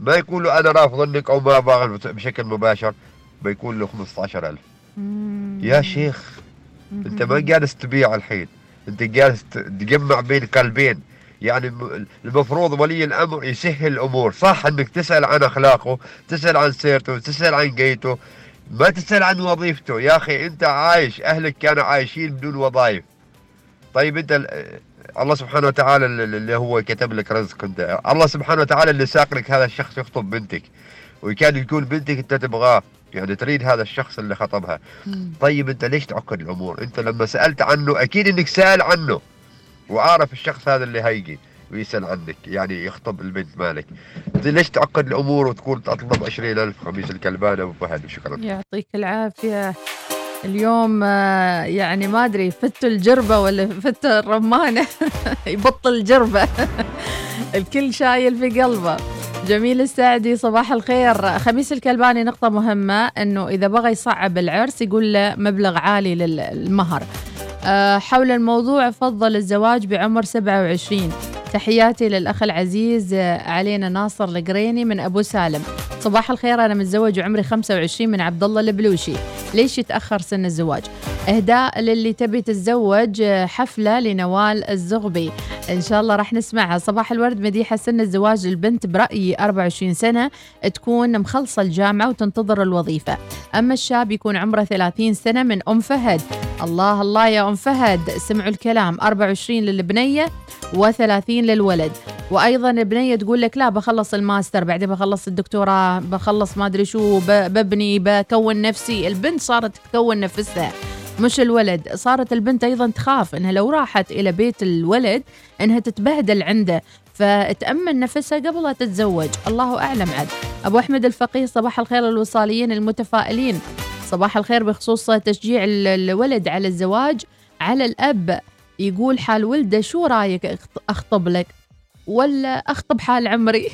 ما يقول له أنا رافض لك أو ما باغي بشكل مباشر بيكون له 15000 يا شيخ أنت ما جالس تبيع الحين. انت جالس تجمع بين قلبين يعني المفروض ولي الأمر يسهل الأمور. صح إنك تسأل عن أخلاقه تسأل عن سيرته تسأل عن قيته ما تسأل عن وظيفته. يا أخي أنت عايش أهلك كانوا عايشين بدون وظائف. طيب أنت ال- الله سبحانه وتعالى ال- اللي هو كتب لك رزق أنت. الله سبحانه وتعالى اللي ساق لك هذا الشخص يخطب بنتك. وكان يكون بنتك أنت تبغاه. يعني تريد هذا الشخص اللي خطبها. طيب انت ليش تعقد الأمور؟ انت لما سألت عنه أكيد انك سأل عنه وعارف الشخص هذا اللي هيجي ويسأل عنك يعني يخطب البنت مالك. إنت ليش تعقد الأمور وتقول اطلب 20000 خميس الكلبانه أبو فهد؟ وشكرا يعطيك العافية. اليوم آه، يعني ما أدري فتوا الجربة ولا فتوا الرمانة؟ يبطل الجربة. الكل شايل في قلبه. جميل السعدي صباح الخير. خميس الكلباني نقطة مهمة أنه إذا بغى يصعب العرس يقول له مبلغ عالي للمهر. آه، حول الموضوع فضل الزواج بعمر 27 تحياتي للأخ العزيز آه، علينا ناصر القريني من أبو سالم. صباح الخير أنا متزوج وعمري 25 من عبد الله البلوشي. ليش يتأخر سن الزواج؟ إهداء للي تبي تتزوج آه، حفلة لنوال الزغبي. إن شاء الله راح نسمعها. صباح الورد مديحة سن الزواج للبنت برأيي 24 سنة. تكون مخلصة الجامعة وتنتظر الوظيفة. أما الشاب يكون عمره 30 سنة من أم فهد. الله الله يا أم فهد. سمعوا الكلام. 24 للبنية و30 للولد. وأيضا البنيه تقول لك لا بخلص الماستر بعدين بخلص الدكتوراه بخلص ما أدري شو ببني بكون نفسي. البنت صارت تكون نفسها مش الولد. صارت البنت أيضا تخاف إنها لو راحت إلى بيت الولد إنها تتبهدل عنده فتأمن نفسها قبل لا تتزوج. الله أعلم عاد. أبو أحمد الفقيه صباح الخير الوصاليين المتفائلين. صباح الخير بخصوص تشجيع ال- الولد على الزواج. على الأب يقول حال ولده شو رأيك أخط- أخطب لك؟ ولا أخطب حال عمري؟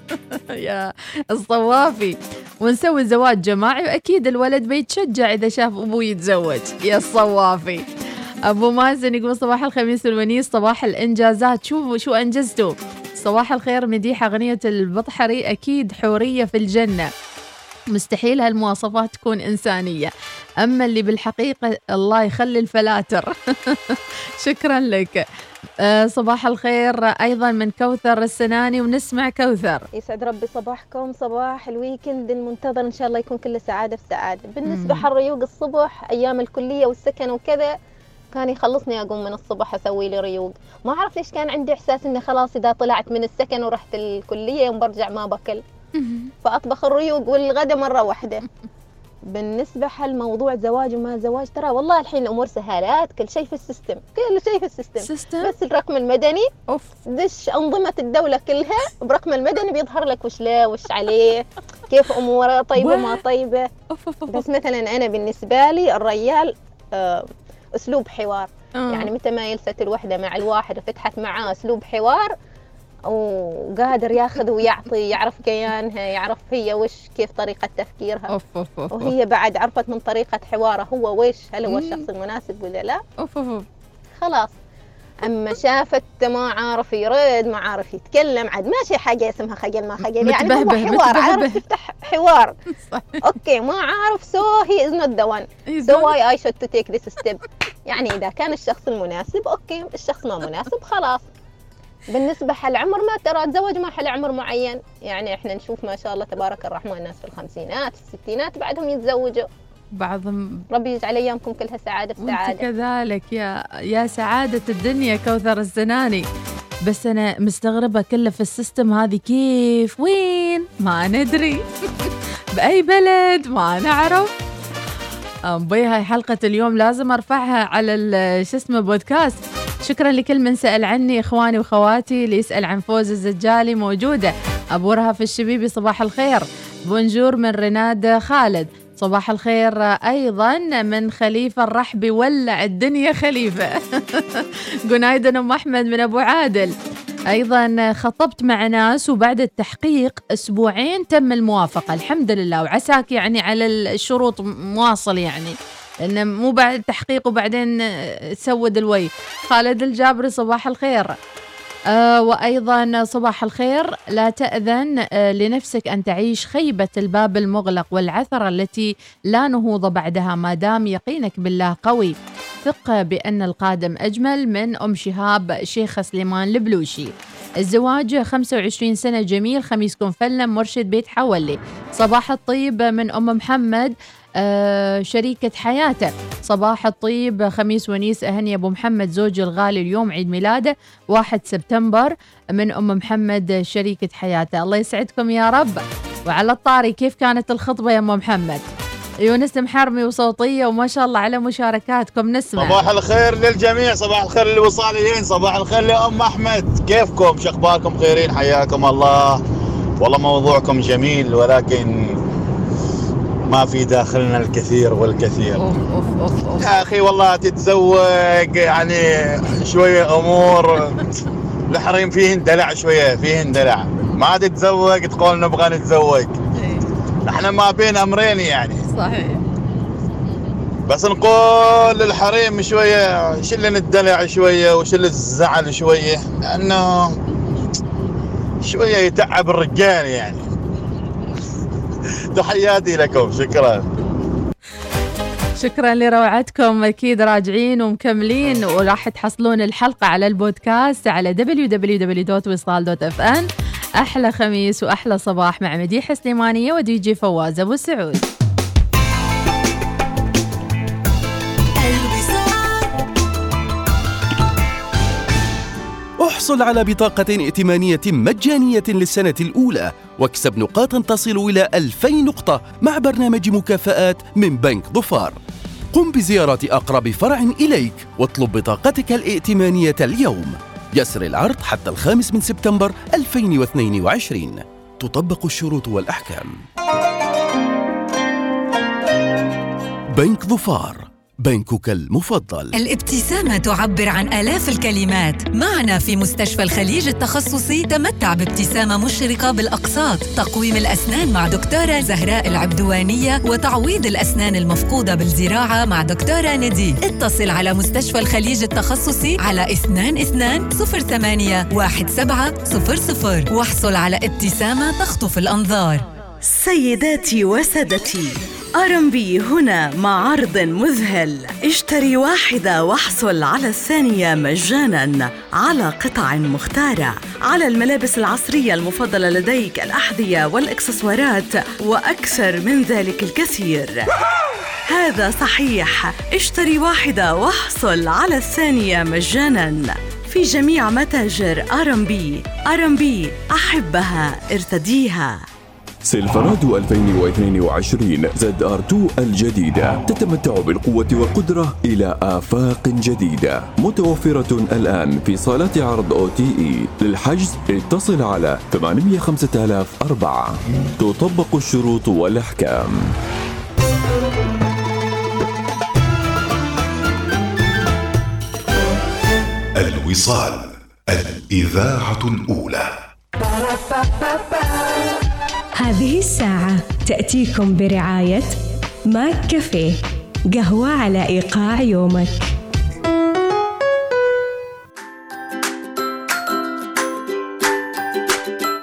يا الصوافي. ونسوي زواج جماعي وأكيد الولد بيتشجع إذا شاف أبوه يتزوج. يا الصوافي. أبو مازن يقول صباح الخميس الونيس صباح الإنجازات. شو شو أنجزتوا؟ صباح الخير مديحة أغنية البطحري أكيد حورية في الجنة. مستحيل هالمواصفات تكون إنسانية. أما اللي بالحقيقة الله يخلي الفلاتر. شكرا لك. آه، صباح الخير. أيضا من كوثر السناني ونسمع كوثر. يسعد ربي صباحكم. صباح ال weekend المنتظر إن شاء الله يكون كله سعادة في سعادة. بالنسبة مم. حل ريوق الصبح أيام الكلية والسكن وكذا كان يخلصني أقوم من الصبح أسوي لي ريوق. ما أعرف ليش كان عندي إحساس إني خلاص إذا طلعت من السكن ورحت الكلية يوم برجع ما باكل فأطبخ الريوق والغدا مرة واحدة. بالنسبة حل موضوع زواج وما زواج ترى والله الحين الأمور سهالات كل شيء في ال system كل شيء في ال system. system؟ بس الرقم المدني. أوف. دش أنظمة الدولة كلها برقم المدني بيظهر لك وش له وش عليه كيف أموره طيبة ما طيبة. بس مثلا أنا بالنسبة لي الريال آه، أسلوب حوار. آه. يعني متى ما يلست الوحدة مع الواحد وفتحت معاه أسلوب حوار وقادر ياخذ ويعطي يعرف كيانها يعرف هي وش كيف طريقة تفكيرها. أوف أوف أوف وهي بعد عرفت من طريقة حواره هو وش هل هو. الشخص المناسب ولا لا. أوف أوف أوف. خلاص. أما شافت ما عارف يرد ما عارف يتكلم عاد ماشي حاجة اسمها خجل ما خجل يعني هو حوار عارف. يفتح حوار. okay ما عارف so he is not the one so why I should to take this step يعني إذا كان الشخص المناسب okay الشخص ما مناسب خلاص. بالنسبة حل عمر ما ترى الزواج ما حل عمر معين. يعني إحنا نشوف ما شاء الله تبارك الرحمن ناس في الخمسينات في الستينات بعدهم يتزوجوا. بعضهم ربي يجعل أيامكم كلها سعادة في سعادة كذلك يا يا سعادة الدنيا كوثر السناني. بس أنا مستغربة كله في ال system هذه كيف وين؟ ما ندري. بأي بلد؟ ما نعرف. أبي هاي حلقة اليوم لازم أرفعها على شو اسمه بودكاست. شكرا لكل من سأل عني إخواني وخواتي اللي يسأل عن فوز الزجالي موجودة. أبو رهف الشبيبي صباح الخير. بونجور من رناد خالد صباح الخير أيضا. من خليفة الرحبي ولع الدنيا خليفة. جنايدا أم أحمد من أبو عادل. أيضا خطبت مع ناس وبعد التحقيق أسبوعين تم الموافقة. الحمد لله وعساك يعني على الشروط مواصل يعني. لأنه مو بعد تحقيق وبعدين تسود الوي. خالد الجابري صباح الخير. آه وأيضا صباح الخير. لا تأذن آه لنفسك أن تعيش خيبة الباب المغلق والعثرة التي لا نهوض بعدها ما دام يقينك بالله قوي. ثق بأن القادم أجمل من أم شهاب شيخ سليمان البلوشي. الزواج 25 سنة جميل خميسكم فلم مرشد بيت حولي. صباح الطيب من أم محمد. شريكة حياته. صباح الطيب خميس ونيس أهني أبو محمد زوجي الغالي اليوم عيد ميلاده 1 سبتمبر من أم محمد شريكة حياته. الله يسعدكم يا رب. وعلى الطاري كيف كانت الخطبة يا أم محمد؟ يونس محرمي وصوتية وما شاء الله على مشاركاتكم. نسمع. صباح الخير للجميع صباح الخير للوصاليين صباح الخير لأم أحمد. كيفكم؟ شخباركم خيرين حياكم الله. والله موضوعكم جميل ولكن ما في داخلنا الكثير والكثير. يا أخي والله تتزوج يعني شوية أمور. الحريم فيهن دلع شوية فيهن دلع ما تتزوج تقول نبغى نتزوج. إحنا ما بين أمرين يعني. صحيح. بس نقول للحريم شوية شيل الدلع شوية وشيل الزعل شوية لأنه شوية يتعب الرجال يعني. تحياتي لكم. شكرا. شكرا لروعتكم. أكيد راجعين ومكملين وراح تحصلون الحلقة على البودكاست على www.wisal.fn أحلى خميس واحلى صباح مع مديحه سليمانيه ودي جي فواز ابو سعود احصل على بطاقة ائتمانية مجانية للسنة الأولى. واكسب نقاطا تصل إلى 2000 نقطة مع برنامج مكافآت من بنك ظفار. قم بزيارة أقرب فرع إليك واطلب بطاقتك الائتمانية اليوم. يسر العرض حتى الخامس من سبتمبر 2022 تطبق الشروط والأحكام. بنك ظفار. بنكك المفضل. الابتسامة تعبر عن آلاف الكلمات. معنا في مستشفى الخليج التخصصي تمتع بابتسامة مشرقة بالأقساط. تقويم الأسنان مع دكتورة زهراء العبدوانية وتعويض الأسنان المفقودة بالزراعة مع دكتورة ندي اتصل على مستشفى الخليج التخصصي على 22 08 1700 واحصل على ابتسامة تخطف الأنظار. سيداتي وسادتي. بي هنا مع عرض مذهل. اشتري واحدة واحصل على الثانية مجانا على قطع مختارة. على الملابس العصرية المفضلة لديك الأحذية والإكسسوارات وأكثر من ذلك الكثير. هذا صحيح. اشتري واحدة واحصل على الثانية مجانا. في جميع متاجر أرمبي أرمبي أحبها ارتديها. Silverado 2022 ZR 2 الجديدة. تتمتع بالقوة والقدرة إلى آفاق جديدة. متوفرة الآن في صالات عرض OTE. للحجز اتصل على 805004 تطبق الشروط والأحكام. الوصال الإذاعة الأولى. هذه الساعة تأتيكم برعاية ماك كافيه قهوة على إيقاع يومك.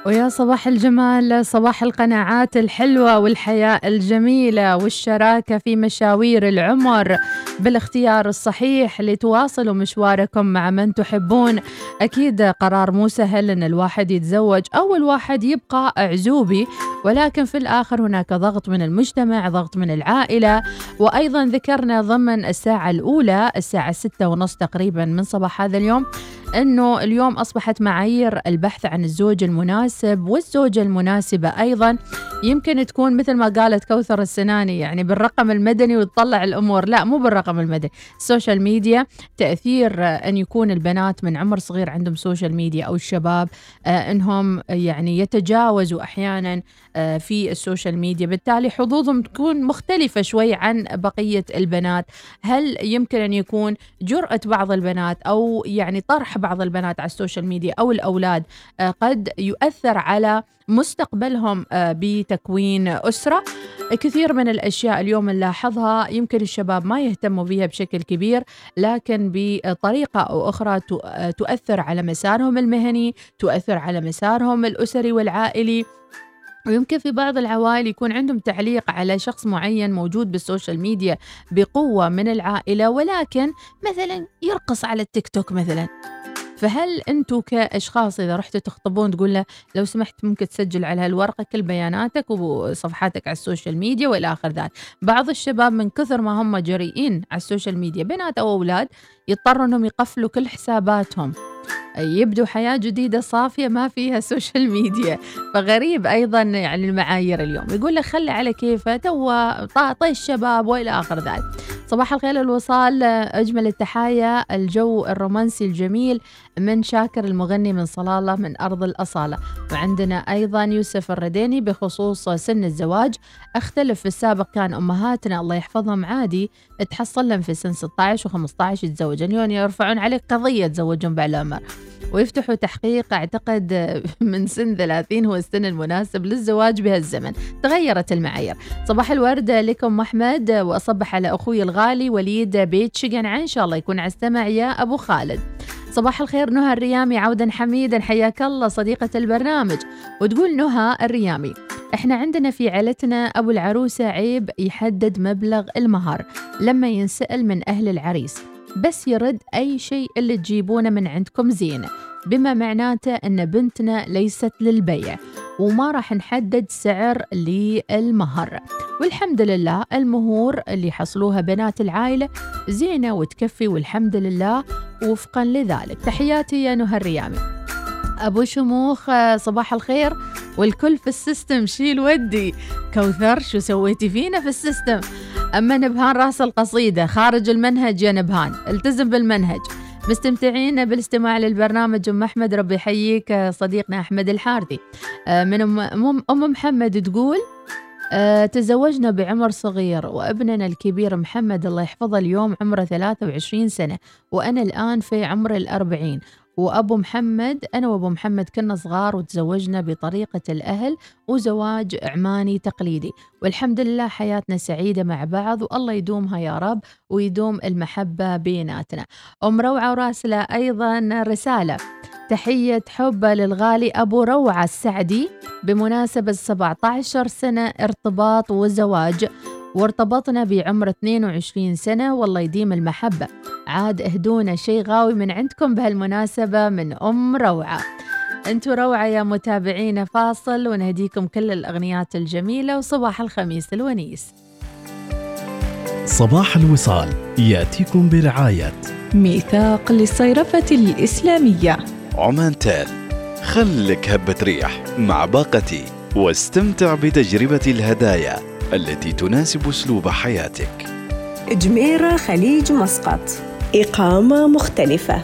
ويا صباح الجمال صباح القناعات الحلوة والحياة الجميلة والشراكة في مشاوير العمر. بالاختيار الصحيح لتواصلوا مشواركم مع من تحبون. أكيد قرار مو سهل أن الواحد يتزوج أو الواحد يبقى عزوبي ولكن في الآخر هناك ضغط من المجتمع ضغط من العائلة. وأيضا ذكرنا ضمن الساعة الأولى الساعة ستة ونص تقريبا من صباح هذا اليوم أنه اليوم أصبحت معايير البحث عن الزوج المناسب والزوجة المناسبة أيضا. يمكن تكون مثل ما قالت كوثر السناني يعني بالرقم المدني وتطلع الأمور. لا مو بالرقم المدني ال social media تأثير أن يكون البنات من عمر صغير عندهم social media أو الشباب آه، أنهم يعني يتجاوزوا أحيانا آه، في ال social media. بالتالي حظوظهم تكون مختلفة شوي عن بقية البنات. هل يمكن أن يكون جرأة بعض البنات أو يعني طرح بعض البنات على ال social media أو الأولاد آه، قد يؤثر على مستقبلهم آه، بتكوين أسرة؟ كثير من الأشياء اليوم نلاحظها يمكن الشباب ما يهتموا بها بشكل كبير لكن بطريقة أو أخرى تؤثر على مسارهم المهني تؤثر على مسارهم الأسري والعائلي. ويمكن في بعض العوائل يكون عندهم تعليق على شخص معين موجود بالسوشيال ميديا بقوة من العائلة ولكن مثلا يرقص على التيك توك مثلا. فهل أنتم كأشخاص إذا رحتوا تخطبون تقول له لو سمحت ممكن تسجل على هالورقة كل بياناتك وصفحاتك على ال social media وإلى آخر ذلك بعض الشباب من كثر ما هم جريئين على ال social media بنات أو أولاد يضطروا إنهم يقفلوا كل حساباتهم. يبدو حياة جديدة صافية ما فيها social media فغريب أيضا يعني المعايير اليوم. يقول لك خلي على كيفه تو طاطي الشباب وإلى آخر ذلك. صباح الخير الوصال أجمل التحايا الجو الرومانسي الجميل. من شاكر المغني من صلالة من أرض الأصالة. وعندنا أيضا يوسف الرديني بخصوص سن الزواج. أختلف في السابق كان أمهاتنا الله يحفظهم عادي تحصل لهم في سن 16 و15 يتزوجون. يرفعون عليك قضية تزوجون بالعمر ويفتحوا تحقيق أعتقد من سن 30 هو السن المناسب للزواج بهالزمن. تغيرت المعايير. صباح الورد لكم أحمد وأصبح على أخوي الغالي وليد بيت شقن إن شاء الله يكون على السمع يا أبو خالد. صباح الخير نهى الريامي عودا حميدا. حياك الله صديقة البرنامج. وتقول نهى الريامي إحنا عندنا في عيلتنا أبو العروسة عيب يحدد مبلغ المهر لما ينسأل من أهل العريس بس يرد أي شيء اللي تجيبونه من عندكم زينة بما معناته إن بنتنا ليست للبيع. وما راح نحدد سعر للمهر والحمد لله المهور اللي حصلوها بنات العائلة زينة وتكفي والحمد لله وفقا لذلك. تحياتي يا نهى الريامي. أبو شموخ صباح الخير. والكل في ال system شيل ودي. كوثر شو سويتي فينا في ال system؟ أما نبهان راس القصيدة خارج المنهج يا نبهان. التزم بالمنهج. مستمتعين بالاستماع للبرنامج. أم أحمد ربي يحييك. آه، صديقنا أحمد الحارثي آه، من ام محمد تقول آه، تزوجنا بعمر صغير وابننا الكبير محمد الله يحفظه اليوم عمره 23 سنة وأنا الآن في عمر الأربعين. وأبو محمد أنا وأبو محمد كنا صغار وتزوجنا بطريقة الأهل وزواج عماني تقليدي. والحمد لله حياتنا سعيدة مع بعض والله يدومها يا رب ويدوم المحبة بيناتنا. أم روعة وراسلة أيضا رسالة. تحية حب للغالي أبو روعة السعدي بمناسبة 17 سنة ارتباط وزواج. وارتبطنا بعمر 22 سنة والله يديم المحبة. عاد اهدونا شيء غاوي من عندكم بهالمناسبة من أم روعة. أنتوا روعة يا متابعينا فاصل ونهديكم كل الأغنيات الجميلة وصباح الخميس الونيس. صباح الوصال يأتيكم برعاية. ميثاق للصيرفة الإسلامية. عمان تال خلك هبة ريح مع باقتي واستمتع بتجربة الهدايا. التي تناسب أسلوب حياتك. جميرة خليج مسقط. إقامة مختلفة.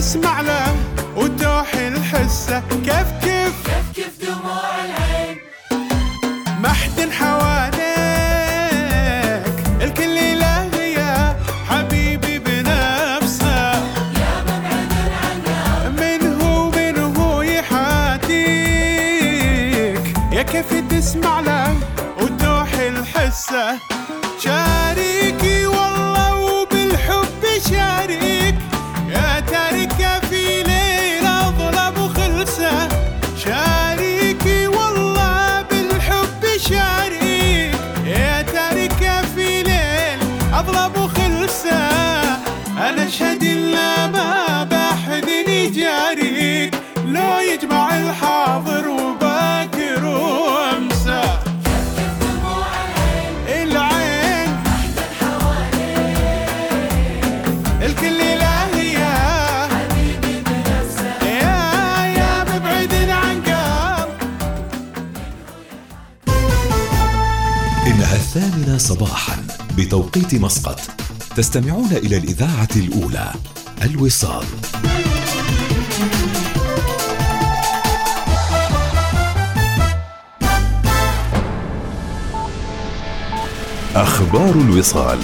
كيف تسمع له وتوحي الحسة. كيف كيف؟ كيف دموع العين؟ ما حد حواليك بتوقيت مسقط. تستمعون إلى الإذاعة الأولى الوصال. أخبار الوصال.